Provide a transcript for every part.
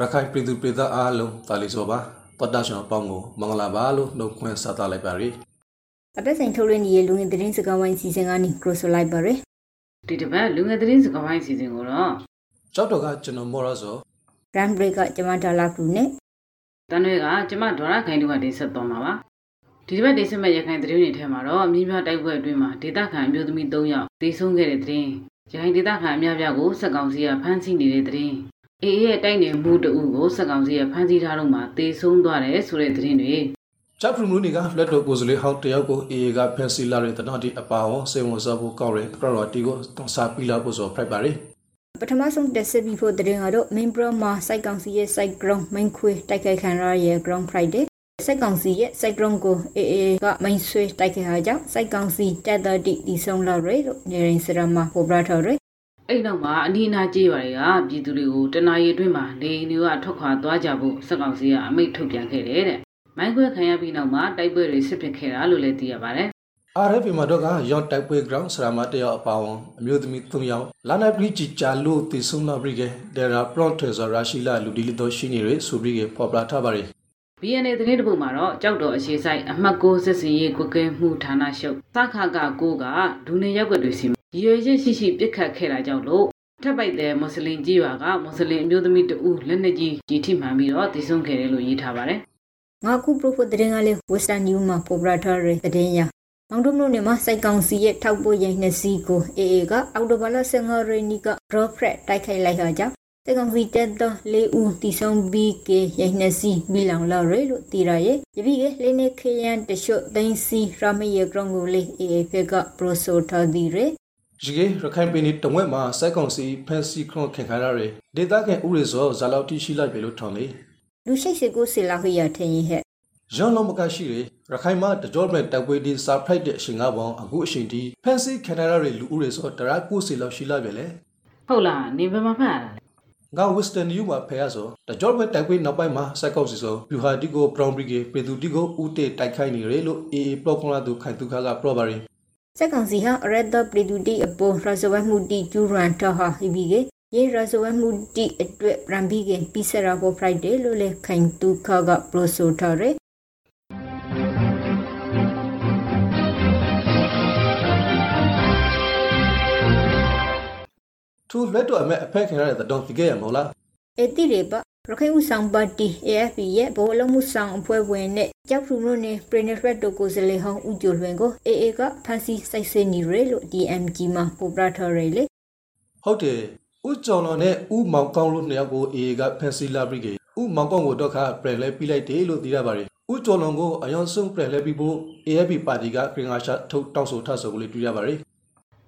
ရခိုင်ပြည်သူပြည်သားအားလုံးတာလီဆိုပါပတ်တာရှင်အပေါင်းကိုမင်္ဂလာပါလို့နှုတ်ခွန်းဆက်သလိုက်ပါရစေအပတ်စဉ်ထုတ်လွှင့်နေတဲ့လူငယ်သတင်းစကားဝိုင်းစီစဉ်ကနေကရိုဆိုလိုက်ပါရယ်ဒီတစ်ပတ်လူငယ်သတင်းစကားဝိုင်းအစီအစဉ်ကိုတော့ကြောက်တော့ကကျွန်တော်မော်ရဆို။ Grand Break ကကျမဒေါ်လာကူနဲ့တန်တွေကကျမဒေါ်ရခိုင်တို့ကတင်ဆက်သွားမှာပါဒီတစ်ပတ်တင်ဆက်မဲ့ရခိုင်သတင်းတွေထဲမှာတော့မြင်းပြတိုက်ပွဲအတွင်းမှာဒေသခံအမျိုးသမီး၃ယောက်သေဆုံးခဲ့တဲ့သတင်းရခိုင်ဒေသခံအများပြားကိုစက်ကောင်စီကဖမ်းဆီးနေတဲ့သတင်း အေးရဲ့တိုက်နယ်မှုတအုပ်ကိုစက်ကောင်စီကဖမ်းဆီးထားတော့မှသေဆုံးသွားတယ်ဆိုတဲ့သတင်းတွေချက်ဖရူမလူနီကလက်တော်ကိုယ်စလေးဟောင်းတယောက်ကိုအေအေကဖက်စီလာတဲ့တနာတီအပါဝန်စေဝန်စားဖို့ကောက်ရဲပရော်တီကိုတောင်းစားပြီးလာဖို့ဆိုဖိုက်ပါရစေပထမဆုံးတက်ဆက်ပြီးဖို့သတင်းကတော့ Main Pro မှာစိုက်ကောင်စီရဲ့ Cyclone Main ခွေတိုက်ခိုက်ခံရရဲ့ Ground Friday စိုက်ကောင်စီရဲ့ Cyclone ကို AA က Main ဆွေးတိုက်ခိုက်ဟာကြောင့်စိုက်ကောင်စီတက်တဲ့တီဒီဆုံးလာရဲလို့နေရင်စရမှာပေါ်ပြထားရဲ အဲ့နောက်မှာအနီးအနားကြေးပါတွေကပြည်သူတွေကိုတနာရီအတွင်းမှာနေအိမ်တွေကထွက်ခွာသွားကြဖို့စက်ကောင်စီကအမိန့်ထုတ်ပြန်ခဲ့တယ်တဲ့မိုင်းခွဲခံရပြီးနောက်မှာတိုက်ပွဲတွေဆစ်ပစ်ခဲ့တာလို့လည်းသိရပါတယ် RF မှာတော့ကရော့တိုက်ပွဲ ground ဆရာမတယောက်အပါဝန်အမျိုးသမီး၃ယောက်လာနာပရီဂျီချာလို့တည်ဆုံလာပြီးကဒေရာပရော့ထေဇာရာရှိလာလူဒီလီတော့ရှိနေရဆိုပြီးကပေါ်ပလာထားပါရစေ BNA သတင်းတစ်ပုဒ်မှာတော့ကြောက်တော်အခြေဆိုင်အမှတ်6စစ်စင်ရေးကွက်ကဲမှုဌာနရှုပ်စခါကကိုကဒူနေရက်ွက်တွေစီ ရည်ရွယ်ချက်ရှိရှိပြစ်ခတ်ခဲ့တာကြောင့်လို့ထပ်ပိုက်တဲ့မွတ်စလင်ကြီးရွာကမွတ်စလင်အမျိုးသမီးတဦးလက်နက်ကြီးကြီးထိမှန်ပြီးတော့တည်ဆုံခဲ့တယ်လို့ရေးထားပါတယ်ငါခုပရိုဖို့သတင်းကလေး Western New မှာပေါ်ပြထားရဲသတင်းရမောင်တုံလို့နေမှာစိုက်ကောင်စီရဲ့ထောက်ပို့ရိုင်းနှစ်စီးကို AA ကအောက်တိုဘာလ15ရက်နေ့က Drop Fred တိုက်ခိုက်လိုက်တာကြောင့်စိုက်ကောင်စီတက်တော့၄ဦးတီဆုံးပြီးကရိုင်းနှစ်စီးပြီးလောင်လာရဲလို့တီရရဲ့ယပိကလေးနေခရန်တရှုတ်သိန်းစီရမယေကရုံကိုလေး AA ဖက်ကပရိုဆိုထားဒီရဲ ရီကေရခိုင်ပြည်နယ်တဝက်မှာစိုက်ကောင်စီဖန်စီခရွန်ခင်ခါရတဲ့ဒေသခံဥရိဇောဇာလောက်တီရှိလိုက်ပြီလို့ထောင်းလေလူရှိတ်စကိုစီလာခရထင်းရဲ့ဟဲ့ရန်လုံးမကရှိရရခိုင်မှာတကြောမဲ့တပ်ပွဲဒီစာဖိုက်တဲ့အရှင်ကပေါင်းအခုအရှင်ဒီဖန်စီခင်ခါရတဲ့လူဥရိဇောတရာကိုစီလောက်ရှိလိုက်ပြီလေဟုတ်လားနေဘယ်မှာဖတ်ရတာလဲငါ Western New မှာဖယ်ရဆိုတကြောမဲ့တိုက်ပွဲနောက်ပိုင်းမှာစိုက်ကောင်စီဆိုပြူဟာတီကို Brown Brigade ပြည်သူတီကိုဦးတေတိုက်ခိုက်နေရလို့ AA ပလော့ကွန်လာသူခိုင်သူခါကပရောပါရီ စက်ကောင်စီဟာရက်ဒပရီဒူတီအပေါ်ရဇဝတ်မှုတီကျူရန်တဟာဟီဘီကေယေရဇဝတ်မှုတီအတွက်ရန်ဘီကေပီဆရာဘောဖရိုက်ဒေလို့လေခိုင်တူခါကပရိုဆိုထားရဲသူလက်တော့အမဲ့အဖက်ခင်ရတဲ့တောင်တိခဲ့ရမဟုတ်လားအတိရေပ ရခိုင်ဦးဆောင်ပါတီ AFP ရဲ့ဘောလုံးမှုဆောင်အဖွဲ့ဝင်နဲ့ကြောက်ဖူလို့နေပရီနဖရက်တိုကိုစလေဟောင်းဦးကျော်လွင်ကို AA ကဖန်စီစိုက်စနေရဲလို့ DMG မှာပေါ်ပြထားရဲလေဟုတ်တယ်ဥကြော်တော်နဲ့ဥမောင်ကောင်းလို့နှစ်ယောက်ကို AA ကဖန်စီလာပြီးကဥမောင်ကောင်းကိုတော့ခါပြန်လဲပြီးလိုက်တယ်လို့သိရပါတယ်ဥကြော်လွန်ကိုအယောင်ဆုံးပြန်လဲပြီးဖို့ AFP ပါတီကခရင်ငါရှာထုတ်တောက်ဆိုထဆိုကိုလေးတွေ့ရပါတယ်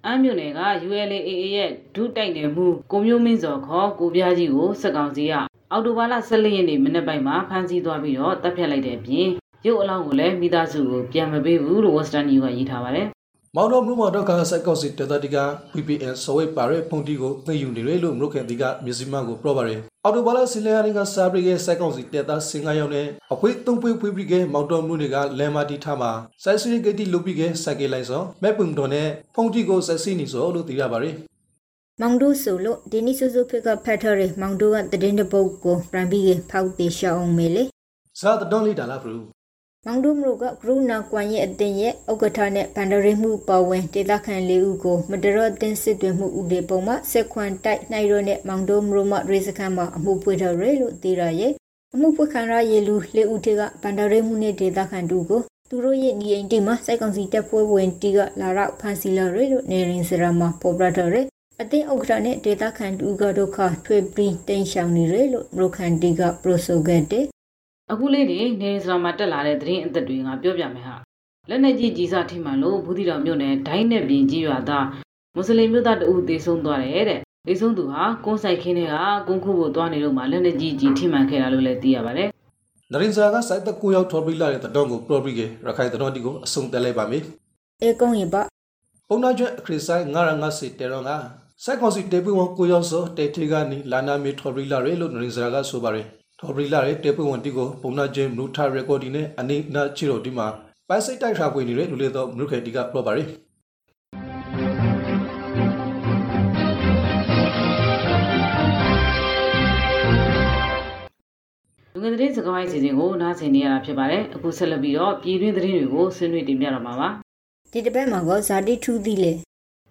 အမ်းမြို့နယ်က ULAA ရဲ့ဒုတိုက်နယ်မှုကိုမျိုးမင်းစော်ခေါ်ကိုပြားကြီးကိုစက်ကောင်စီက အော်တိုဘာလ14ရက်နေ့မနေ့ပိုင်းမှာဖမ်းဆီးသွားပြီးတော့တပ်ဖြတ်လိုက်တဲ့အပြင်ရုပ်အလောင်းကိုလည်းမိသားစုကိုပြန်မပေးဘူးလို့ Western News ကရေးထားပါတယ်မောင်တော်မြို့မှာတော့ခါစိုက်ကောက်စီတတတိက PPN ဆိုဝေးပါတဲ့ဖုန်တီကိုသိယူနေတယ်လို့မရုခင်တီကမြစီမန်ကိုပြောပါတယ်အော်တိုဘာလစီလန်ရင်းကစာပရိရဲ့စိုက်ကောက်စီတက်သားစင်ကားရောက်နဲ့အခွေးသုံးပွေးဖွေးပြီးကမောင်တော်မြို့တွေကလမ်မာတီထားမှာစိုက်စီဂိတ်တီလုပြီးကစိုက်ကလိုက်စောမဲပုံတော်နဲ့ဖုန်တီကိုစိုက်စီနေစောလို့သိရပါတယ် မောင်ဒိုဆိုလို့ဒီနီဆူဆူဖက်ကဖတ်ထားရဲမောင်ဒိုကတည်င်းတပုတ်ကိုရန်ဘီကေဖောက်တေရှောင်းမေလေဇာတတော်လေးတာလားဘရူမောင်ဒုမရုကဂရုနာကွန်ရဲ့အတင်ရဲ့ဥက္ကဋ္ဌနဲ့ဗန္ဒရိမှုပေါ်ဝင်ဒေသခံလေးဦးကိုမတရအတင်စစ်တွေမှုဥဒေပုံမှာစက်ခွန်တိုက်နိုင်ရနဲ့မောင်ဒုမရုမရေစခန်းမှာအမှုပွေထားရဲလို့သိရရဲ့အမှုပွေခံရရဲ့လူလေးဦးထေကဗန္ဒရိမှုနဲ့ဒေသခံတူကိုသူတို့ရဲ့ညီအိမ်တိမှာစိုက်ကောင်စီတက်ပွဲဝင်တီကလာရောက်ဖန်စီလာရဲလို့နေရင်စရမှာပေါ်ပြထားရဲ အတင်းဥက္ကဋ္ဌနဲ့ဒေသခံတူကဒုက္ခထွေပြီးတင်ရှောင်နေရဲလို့မရုခန်တီကပရိုဆိုခဲ့တဲ့အခုလေးနေနေစရာမှာတက်လာတဲ့သတင်းအသက်တွေကပြောပြမယ်ဟာလက်နေကြီးကြီးစားထိမှန်လို့ဘူးတီတော်မြို့နယ်ဒိုင်းနဲ့ပြင်ကြီးရွာသားမွတ်စလင်မြို့သားတဦးသေဆုံးသွားတယ်တဲ့သေဆုံးသူဟာကုန်းဆိုင်ခင်းတွေကကုန်းခုဖို့သွားနေတော့မှလက်နေကြီးကြီးထိမှန်ခဲ့တာလို့လည်းသိရပါတယ်နရင်စာကစိုက်တကူရောက်ထော်ပြီးလာတဲ့တောင်ကိုပရောပြီးကရခိုင်တော်တီကိုအဆုံးတက်လိုက်ပါမယ်အေကုံးရပါပုံနာကျွတ်အခရစ်ဆိုင်950စီတေရောက စိုက်ကောင်စီတေပွဝန်ကိုရောက်စောတေထေကနီလာနာမီထော်ပြီးလာရဲလို့နရင်စာကဆိုပါတယ်ထော်ပြီးလာရဲတေပွဝန်တီကိုပုံနာကျွတ်မလူထာရကော်ဒီနဲ့အနိနာချီရိုဒီမှာပိုက်စိတ်တိုက်ထားပွေနေတဲ့လူလေးတော့မလူခေတီကပြောပါရယ်ငယ်သတင်းစကားဝိုင်းစီစဉ်ကိုနားဆင်နေရတာဖြစ်ပါတယ်အခုဆက်လက်ပြီးတော့ပြည်တွင်းသတင်းတွေကိုဆွေးနွေးတင်ပြတော့မှာပါဒီတစ်ပတ်မှာကဇာတိထူးသီးလေ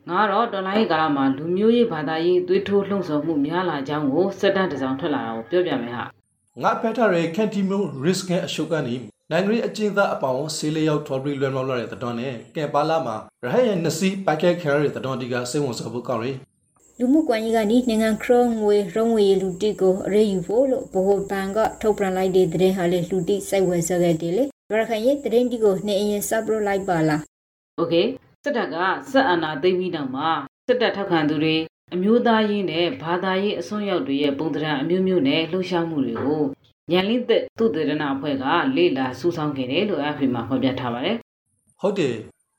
ငါတော့တော်လိုင်းကာလမှာလူမျိုးရေးဘာသာရေးသွေးထိုးလှုံ့ဆော်မှုများလာကြောင်းကိုစက်တန်းတစ်စောင်ထွက်လာတာကိုပြောပြမယ်ဟာငါဖက်ထရဲကန်တီမို risk နဲ့အရှုပ်ကနေနိုင်ငံရေးအကျဉ်းသားအပေါင်းဆေးလျောက်ထော်ဘရီလွယ်မောက်လာတဲ့တတော်နဲ့ကဲပါလာမှာရဟရဲ့နစီပိုက်ကက်ခဲရတဲ့တတော်ဒီကစိတ်ဝင်စားဖို့ကောင်းရယ်လူမှုကွန်ရက်ကနေနိုင်ငံခရုံငွေရုံးဝေလူတိကိုအရေးယူဖို့လို့ဘိုဟိုဘန်ကထုတ်ပြန်လိုက်တဲ့တဲ့ဟာလေလူတိစိုက်ဝယ်ဆက်ခဲ့တယ်လေရခိုင်ရဲ့တဲ့တိကိုနေအရင်စပ်လို့လိုက်ပါလားโอเค စစ်တပ်ကစစ်အာဏာသိမ်းပြီးနောက်မှာစစ်တပ်ထောက်ခံသူတွေအမျိုးသားရေးနဲ့ဘာသာရေးအစွန်းရောက်တွေရဲ့ပုံသဏ္ဍာန်အမျိုးမျိုးနဲ့လှုပ်ရှားမှုတွေကိုညံလင်းသက်သူတေရနာအဖွဲ့ကလေ့လာစူးစောင်းခဲ့တယ်လို့အဖေမှာဖော်ပြထားပါတယ်ဟုတ်တယ်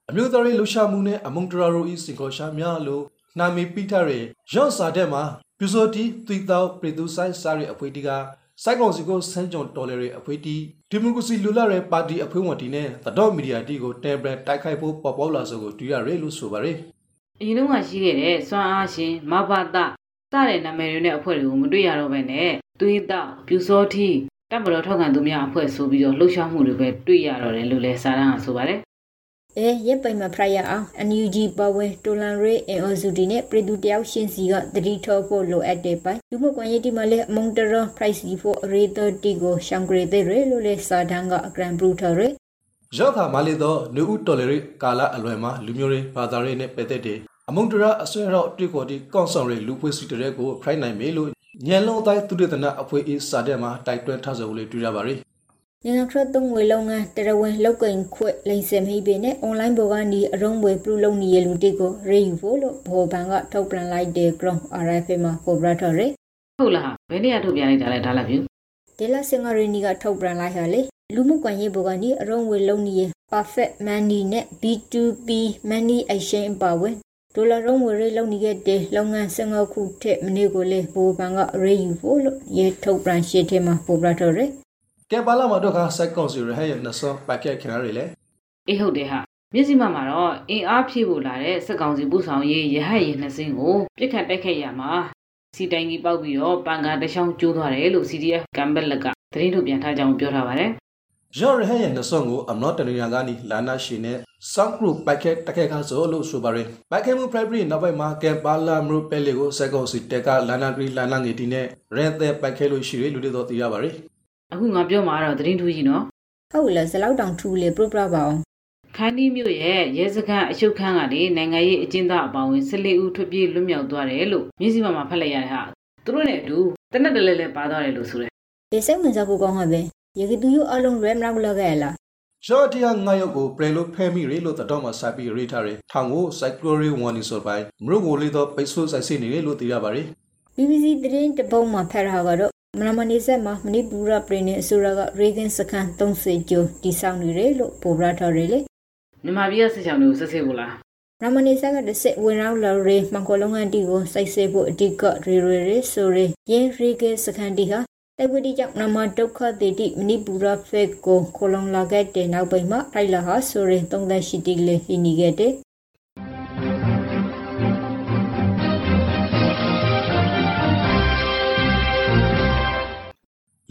အမျိုးသားရေးလှုပ်ရှားမှုနဲ့အမုံတရာရိုဤစင်ကောရှာများလို့နာမီပိထရဲရော့စာတဲ့မှာပြူစောတီသွီတောက်ပရီသူဆိုင်စာရီအဖွဲ့တီက စိုက်ကောင်စီကိုဆန်းကြုံတော်လေရဲ့အဖွဲ့တီဒီမိုကရေစီလူလာတဲ့ပါတီအဖွဲ့ဝင်တီနဲ့သတော့မီဒီယာတီကိုတမ်ပရန်တိုက်ခိုက်ဖို့ပေါ်ပေါလာဆိုကိုတွေ့ရတယ်လို့ဆိုပါတယ်အရင်ကရှိခဲ့တဲ့စွမ်းအားရှင်မဘာတာစတဲ့နာမည်တွေနဲ့အဖွဲ့တွေကိုမတွေ့ရတော့ဘဲနဲ့သွေးတောက်ပြူစောတီတပ်မတော်ထောက်ခံသူများအဖွဲ့ဆိုပြီးတော့လှုပ်ရှားမှုတွေပဲတွေ့ရတော့တယ်လို့လည်းစာတမ်းကဆိုပါတယ် အဲရက်ပိုင်မှာဖရရအောင် NUG ပဝဲတိုလန်ရေးအင်အော်စုဒီနဲ့ပြည်သူတယောက်ရှင်စီကတတိထောဖို့လိုအပ်တဲ့ပိုင်လူမှုကွန်ရက်ဒီမှာလည်းအမုံတရ price ဖို့ရေသတီကိုရှောင်ဂရေတဲ့ရလို့လည်းစာတမ်းကအကရန်ပရူထရရောက်ခါမလေးတော့လူဦးတော်လေရိကာလာအလွယ်မှာလူမျိုးတွေဘာသာတွေနဲ့ပဲတဲ့တဲ့အမုံတရအစွဲရောက်တွေ့ခေါ်ဒီကော့ဆောင်ရိလူပွေးစီတရဲကိုဖိုင်နိုင်မေလို့ညံလုံးတိုင်းသူရတနာအဖွဲ့အေးစာတဲ့မှာတိုက်တွန်းထားစကိုလေးတွေ့ရပါတယ် နိုင်ငံထရသုံးငွေလုံးငန်းတရဝင်လောက်ကင်ခွက်လိန်စမိပေနဲ့အွန်လိုင်းပေါ်ကနေအရုံးပွဲပြုလုပ်နေရလူတိကိုရေယူဖို့လို့ဘောဘန်ကထုတ်ပြန်လိုက်တဲ့ ground RFA မှာပေါ်ပြထားတယ်ဟုတ်လားဘယ်နေရာထုတ်ပြန်လိုက်တာလဲဒါလည်းပြုဒေလာစင်ဂရီနီကထုတ်ပြန်လိုက်ဟာလေလူမှုကွန်ရက်ပေါ်ကနေအရုံးဝေလုံးနေရ perfect money နဲ့ B2B money exchange ပါဝင်ဒေါ်လာရုံးဝယ်ရေးလုပ်နေခဲ့တဲ့လုပ်ငန်း15ခုထက်မနေ့ကလေးဘိုးဘန်ကရေယူဖို့လို့ရေထုတ်ပြန်ရှင်းထဲမှာပေါ်ပြထားတယ် ကဲပါလာမတော့ကစိုက်ကောင်စီရဟရဲ့နဆောပတ်ကက်ခင်ရလေအေးဟုတ်တယ်ဟာမြစ်စီမမှာတော့အင်အားဖြည့်ဖို့လာတဲ့စက်ကောင်စီပူဆောင်ရေးရဟတ်ရင်နှစ်စင်းကိုပြစ်ခတ်တိုက်ခိုက်ရမှာစီတိုင်ကြီးပေါက်ပြီးတော့ပန်ကာတချောင်းကျိုးသွားတယ်လို့ CDF ကမ်ဘက်လက်ကသတင်းထုတ်ပြန်ထားကြောင်းပြောထားပါတယ်ရော်ရဟရဲ့နဆောကိုအမနော့တနီယာကနေလာနာရှိနဲ့ South Group ပိုက်ကက်တခဲခါဆိုလို့ဆိုပါရယ်ပိုက်ကက်မှု February နောက်ပိုင်းမှာကဲပါလာမရုပဲလေကိုစက်ကောင်စီတက်ကလာနာဂရီလာနာငေတီနဲ့ရဲတဲ့ပိုက်ကဲလို့ရှိရလူတွေတော့သိရပါရယ် အခုငါပြောမှာတော့သတင်းထူးကြီးနော်ဟုတ်လားဇလောက်တောင်ထူးလေပြပြပါအောင်ခန်းဒီမြို့ရဲ့ရဲစခန်းအရှုပ်ခန်းကနေနိုင်ငံရေးအကျဉ်းသားအပေါင်းဝင်14ဦးထွက်ပြေးလွတ်မြောက်သွားတယ်လို့မြင်းစီမမှာဖတ်လိုက်ရတဲ့ဟာသူတို့နဲ့အတူတနက်တလဲလဲပါသွားတယ်လို့ဆိုတယ်ဒီစိတ်ဝင်စားဖို့ကောင်းပါပဲရေကတူယူအလုံးရဲမလောက်လောက်ခဲ့လားဂျော်တီယာငါရုပ်ကိုပရလို့ဖဲမိရလို့တတော်မှာစာပြီးရေးထားတယ်ထောင်ကို cyclori warning ဆိုပိုင်းမရုပ်ကိုလေးတော့ပိတ်ဆို့ဆိုင်စိနေတယ်လို့သိရပါတယ် BBC သတင်းတပုံမှာဖတ်ထားကတော့ မနမနေဆက်မှာမဏိပူရပြည်နယ်အစိုးရကရေဂင်စခန်း30ကျော်တိစောက်နေတယ်လို့ပေါ်ပြထားတယ်လေမြန်မာပြည်ကစစ်ချောင်းတွေကိုစစ်ဆေးဖို့လားမနမနေဆက်ကတစ်စစ်ဝင်ရောက်လာရေမန်ကိုလုံးငန်းတီကိုစိုက်ဆေးဖို့အဓိကရေရေရေဆိုရေရင်းရေဂင်စခန်းတီဟာတိုက်ပွဲတိကြောင့်နမဒုက္ခတေတိမဏိပူရဖက်ကိုခိုလုံလာခဲ့တဲ့နောက်ပိုင်းမှာထိုင်လာဟာဆိုရင်သုံးသက်ရှိတိလေဟိနီခဲ့တဲ့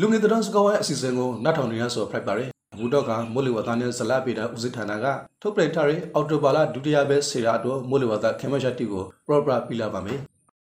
လူငယ်တော်စကောင်းရဲ့အစီအစဉ်ကိုနတ်ထောင်နေရဆိုဖိုက်ပါတယ်ဘူတော့ကမိုးလေဝသနဲ့ဇလပေတာဦးစစ်ဌာနကထုတ်ပြန်ထားတဲ့အော်တိုဘာလဒုတိယဘက်ဆေရာတော့မိုးလေဝသခေမရှတီကိုပရောပရာပြလာပါမယ်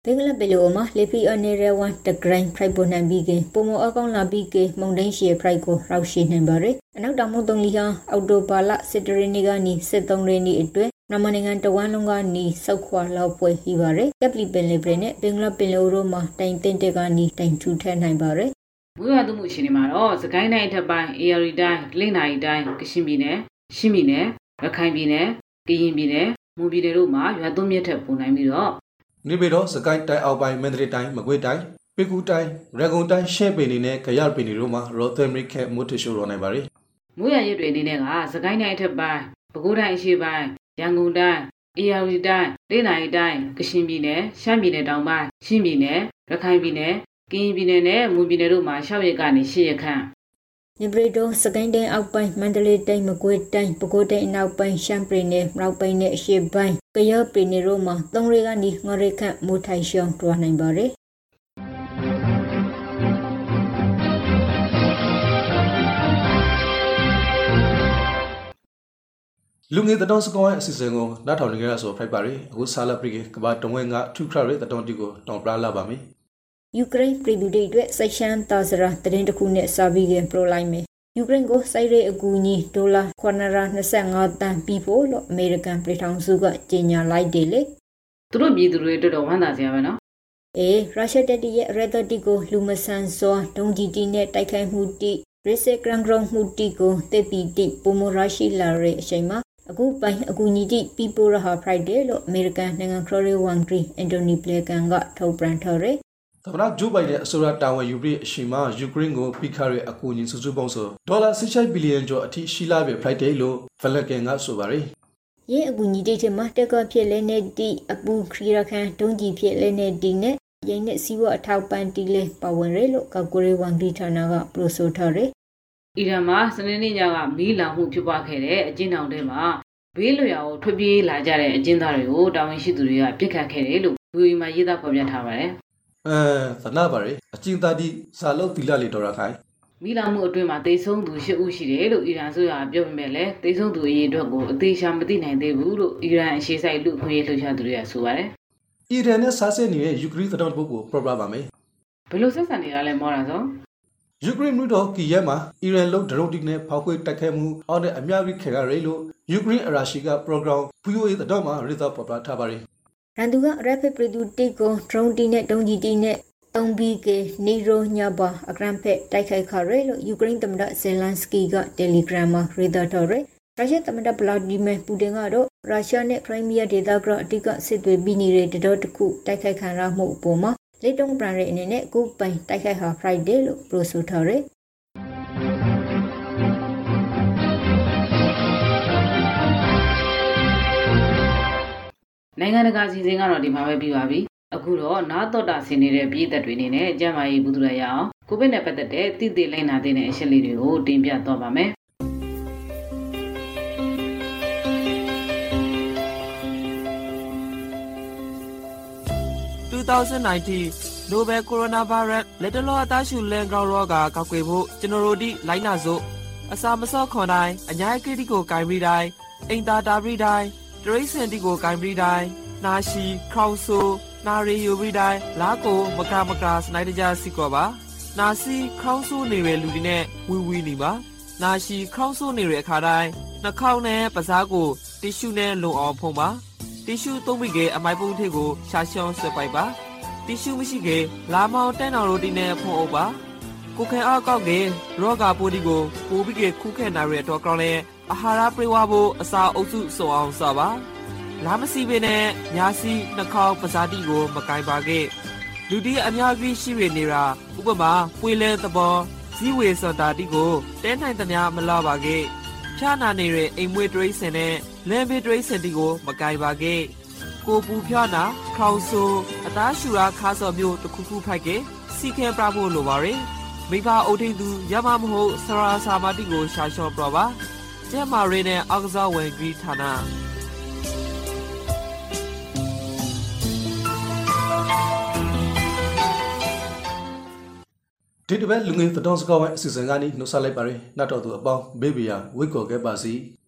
ဘင်္ဂလားပီလိုမှာလေပီအနေရဝန်တဂရိုင်းဖရိုက်ပေါ်နိုင်ပြီးကပုံမအကောင့်လာပြီးကမုန်တိုင်းရှေဖရိုက်ကိုရောက်ရှိနေပါရယ်အနောက်တောင်မုတ်တုံလီဟာအော်တိုဘာလစစ်တရင်းနီကနေစစ်သုံးရင်းနီအတွင်းနမနိုင်ငံတဝမ်းလုံးကနေစောက်ခွာလောက်ပွဲပြီးပါရယ်ကက်ပလီပင်လေပရနဲ့ဘင်္ဂလားပင်လိုတို့မှာတိုင်တင်တဲ့ကနေတိုင်ထူထက်နိုင်ပါရယ် မွေးရသူမှုရှင်တွေမှာတော့စကိုင်းတိုင်းထပ်ပိုင်း AR တိုင်းလင်းနိုင်တိုင်းကရှင်ပြည်နယ်ရှမ်းပြည်နယ်ရခိုင်ပြည်နယ်ကရင်ပြည်နယ်မွန်ပြည်နယ်တို့မှာရွာသွန်းမြက်ထက်ပုံနိုင်ပြီးတော့နေပြည်တော်စကိုင်းတိုင်းအောက်ပိုင်းမန္တလေးတိုင်းမကွေးတိုင်းပေကူတိုင်းရန်ကုန်တိုင်းရှဲပင်နေနဲ့ကြရပင်နေတို့မှာရော်သမရစ်ခဲမိုတရှိုးရောနိုင်ပါရီမွေးရရတွေအနေနဲ့ကစကိုင်းတိုင်းအထက်ပိုင်းပဲခူးတိုင်းအရှေ့ပိုင်းရန်ကုန်တိုင်းအေရဝတီတိုင်းလင်းနိုင်တိုင်းကရှင်ပြည်နယ်ရှမ်းပြည်နယ်တောင်ပိုင်းရှင်းပြည်နယ်ရခိုင်ပြည်နယ် ကင်းပြည်နယ်နဲ့မွန်ပြည်နယ်တို့မှာ6ရက်ကနေ10ရက်ခန့်ညပရီတုံစကိုင်းတိုင်းအောက်ပိုင်းမန္တလေးတိုင်းမကွေးတိုင်းပဲခူးတိုင်းအနောက်ပိုင်းရှမ်းပြည်နယ်မြောက်ပိုင်းနဲ့အရှေ့ပိုင်းကယောပြည်နယ်တို့မှာ3ရက်ကနေ9ရက်ခန့်မိုးထိုင်ရှောင်းတွားနိုင်ပါတယ်လူငယ်တတော်စကောင်းရဲ့အစီအစဉ်ကိုနားထောင်နေကြရဆိုဖိုက်ပါရီအခုဆာလာပရီကဘာတဝင်းကထူခရရဲ့တတော်တီကိုတောင်ပလာလာပါမယ် ယူကရိန်းပြည်သူတွေအတွက်စိတ်ရှမ်းသာစရာတရင်တစ်ခုနဲ့စာပြီးခင်ပရိုလိုက်မယ်ယူကရိန်းကိုစိုက်ရေးအကူအညီဒေါ်လာ925တန်ပြီးဖို့လို့အမေရိကန်ပြည်ထောင်စုကကြေညာလိုက်တယ်လေသူတို့ပြည်သူတွေတော်တော်ဝမ်းသာစရာပဲနော်အေးရုရှားတပ်ရဲ့ရက်ဒတီကိုလူမဆန်စွာဒုံဂျီတီနဲ့တိုက်ခိုက်မှုတိရစ်စဂရန်ဂရုံမှုတီကိုတက်ပီတိပုံမရရှိလာတဲ့အချိန်မှာအခုပိုင်အကူညီတိပီပိုရဟာဖရိုက်ဒေးလို့အမေရိကန်နိုင်ငံခရိုရီဝန်ဂရီအန်တိုနီပလေကန်ကထုတ်ပြန်ထားတယ် သမ္မတဂျိုးဘိုင်ဒန်အစိုးရတာဝန်ယူပြီးအရှိမယူကရိန်းကိုပြီးခါရဲ့အကူအညီစုစုပေါင်းဆိုဒေါ်လာ16ဘီလီယံကျော်အထိရှိလာပြီ Friday လို့ဗလကန်ကဆိုပါတယ်။ရင်းအကူအညီတိချင်မှာတက်ကဖြစ်လဲနေတီအပူခရီရခန်ဒုံကြီးဖြစ်လဲနေတီနဲ့ရင်းနဲ့စီးပွားအထောက်ပံ့တီလဲပါဝင်ရဲလို့ကောက်ကိုရီဝန်ဂီဌာနကပရိုဆိုထားတယ်။အီရန်မှာစနေနေ့ညကမီးလောင်မှုဖြစ်ပွားခဲ့တဲ့အကျဉ်းထောင်ထဲမှာဘေးလွရာကိုထွက်ပြေးလာကြတဲ့အကျဉ်းသားတွေကိုတာဝန်ရှိသူတွေကပြစ်ခတ်ခဲ့တယ်လို့ VOA မှာရေးသားဖော်ပြထားပါတယ်။ အဲသနာပါရအကျဉ်းသားဒီစာလုံးတီလာလီတော်ရခိုင်မီလာမှုအတွင်းမှာတေဆုံးသူ၈ဦးရှိတယ်လို့အီရန်ဆိုရပြောပေမဲ့လည်းတေဆုံးသူအရေအတွက်ကိုအသေးချာမသိနိုင်သေးဘူးလို့အီရန်အရှေ့ဆိုင်လူခွင့်ရေးလှုပ်ရှားသူတွေကဆိုပါတယ်။အီရန်နဲ့ဆားဆဲနေတဲ့ယူကရိန်းသတင်းပုတ်ကိုပြောပြပါမယ်။ဘယ်လိုဆက်ဆံနေတာလဲမောတာဆိုယူကရိန်းမြို့တော်ကီယက်မှာအီရန်လုံဒရုန်းတိနဲ့ဖောက်ခွေတိုက်ခဲမှုအော်နဲ့အများကြီးခေရရဲလို့ယူကရိန်းအရာရှိက program VOA တော့မှာရေးသားပေါ်ပြထားပါတယ်။ ရန်သူက rapid ပြည်သူတိကို drone တီနဲ့တုံးကြီးတီနဲ့တုံးပြီးကနီရိုညဘာအဂရန်ဖက်တိုက်ခိုက်ခရဲလို့ယူကရိန်းသမ္မတဇယ်လန်စကီက Telegram မှာရေးသားထားတယ်။ရုရှားသမ္မတဗလာဒီမီပူတင်ကတော့ရုရှားနဲ့ခရိုင်းမီးယားဒေသကအတိကစစ်သွေးပြီးနေတဲ့တတော်တစ်ခုတိုက်ခိုက်ခံရမှုအပေါ်မှာလက်တုံးပရန်ရဲ့အနေနဲ့ကိုပိုင်တိုက်ခိုက်ဟာ Friday လို့ပြောဆိုထားတယ် နိုင်ငံတကာစီစဉ်ကတော့ဒီမှာပဲပြီးပါပြီအခုတော့နားတော်တာဆင်နေတဲ့ပြည်သက်တွေအနေနဲ့ကျန်းမာရေးဘူးသူရရအောင်ကိုဗစ်နဲ့ပတ်သက်တဲ့သိသိလိုက်နာတဲ့အချက်လေးတွေကိုတင်ပြတော့ပါမယ်2019 Novel Coronavirus လက်တလောအသားရှူလန်ကောင်ရောဂါကောက်ွယ်ဖို့ကျွန်တော်တို့ဒီလိုက်နာစို့အစာမစော့ခွန်တိုင်းအညာကိတိကိုဂိုင်ပြီးတိုင်းအိမ်သာတာပြီးတိုင်း တရိစင်တီကိုဂိုင်ပြီးတိုင်းနာရှိခေါင်ဆူနာရီယူပြီးတိုင်းလာကိုမကမကစနိုက်တကြစီကောပါနာစီခေါင်းဆိုးနေတဲ့လူတွေနဲ့ဝီဝီနေပါနာရှိခေါင်းဆိုးနေတဲ့အခါတိုင်းနှာခေါင်းနဲ့ပစားကိုတီရှူနဲ့လုံအောင်ဖုံးပါတီရှူသုံးပြီးကအမိုက်ပုံးထည့်ကိုရှာရှောင်းဆွဲပိုက်ပါတီရှူမရှိကလာမောင်တန်းတော်ရိုတီနဲ့ဖုံးအုပ်ပါကိုခဲအားကောက်ကရောဂါပိုးဒီကိုပိုးပြီးကခုခဲနာရတဲ့တော့ကောင်းလဲ အာဟာရပြေဝဖို့အစာအုပ်စုစုံအောင်စပါလာမစီပင်နဲ့ညာစီနှာခေါင်းပဇာတိကိုမကင်ပါခဲ့လူတီအများကြီးရှိရနေတာဥပမာပွေလဲသဘောဇီဝေစတာတိကိုတဲနိုင်သမျှမလာပါခဲ့ဖြာနာနေတဲ့အိမ်မွေးတရိစင်နဲ့လမ်းဘေးတရိစင်တီကိုမကင်ပါခဲ့ကိုပူဖြာနာခေါင်ဆူအသားရှူရာခါစော်မျိုးတခုခုဖိုက်ကစီခဲပြဖို့လိုပါရယ်မိဘအုပ်ထိန်သူရမမဟုတ်ဆရာစာမတိကိုရှာလျှော့ပြပါ ကျဲမာရီနဲ့အောက်ကစားဝင်ဂရီဌာနဒီတစ်ပတ်လူငယ်သတော်စကားဝိုင်းအစီအစဉ်ကနေနှုတ်ဆက်လိုက်ပါရယ်နောက်တော့သူအပေါင်းဘေဘီယာဝိတ်ကော်ခဲ့ပါစီ။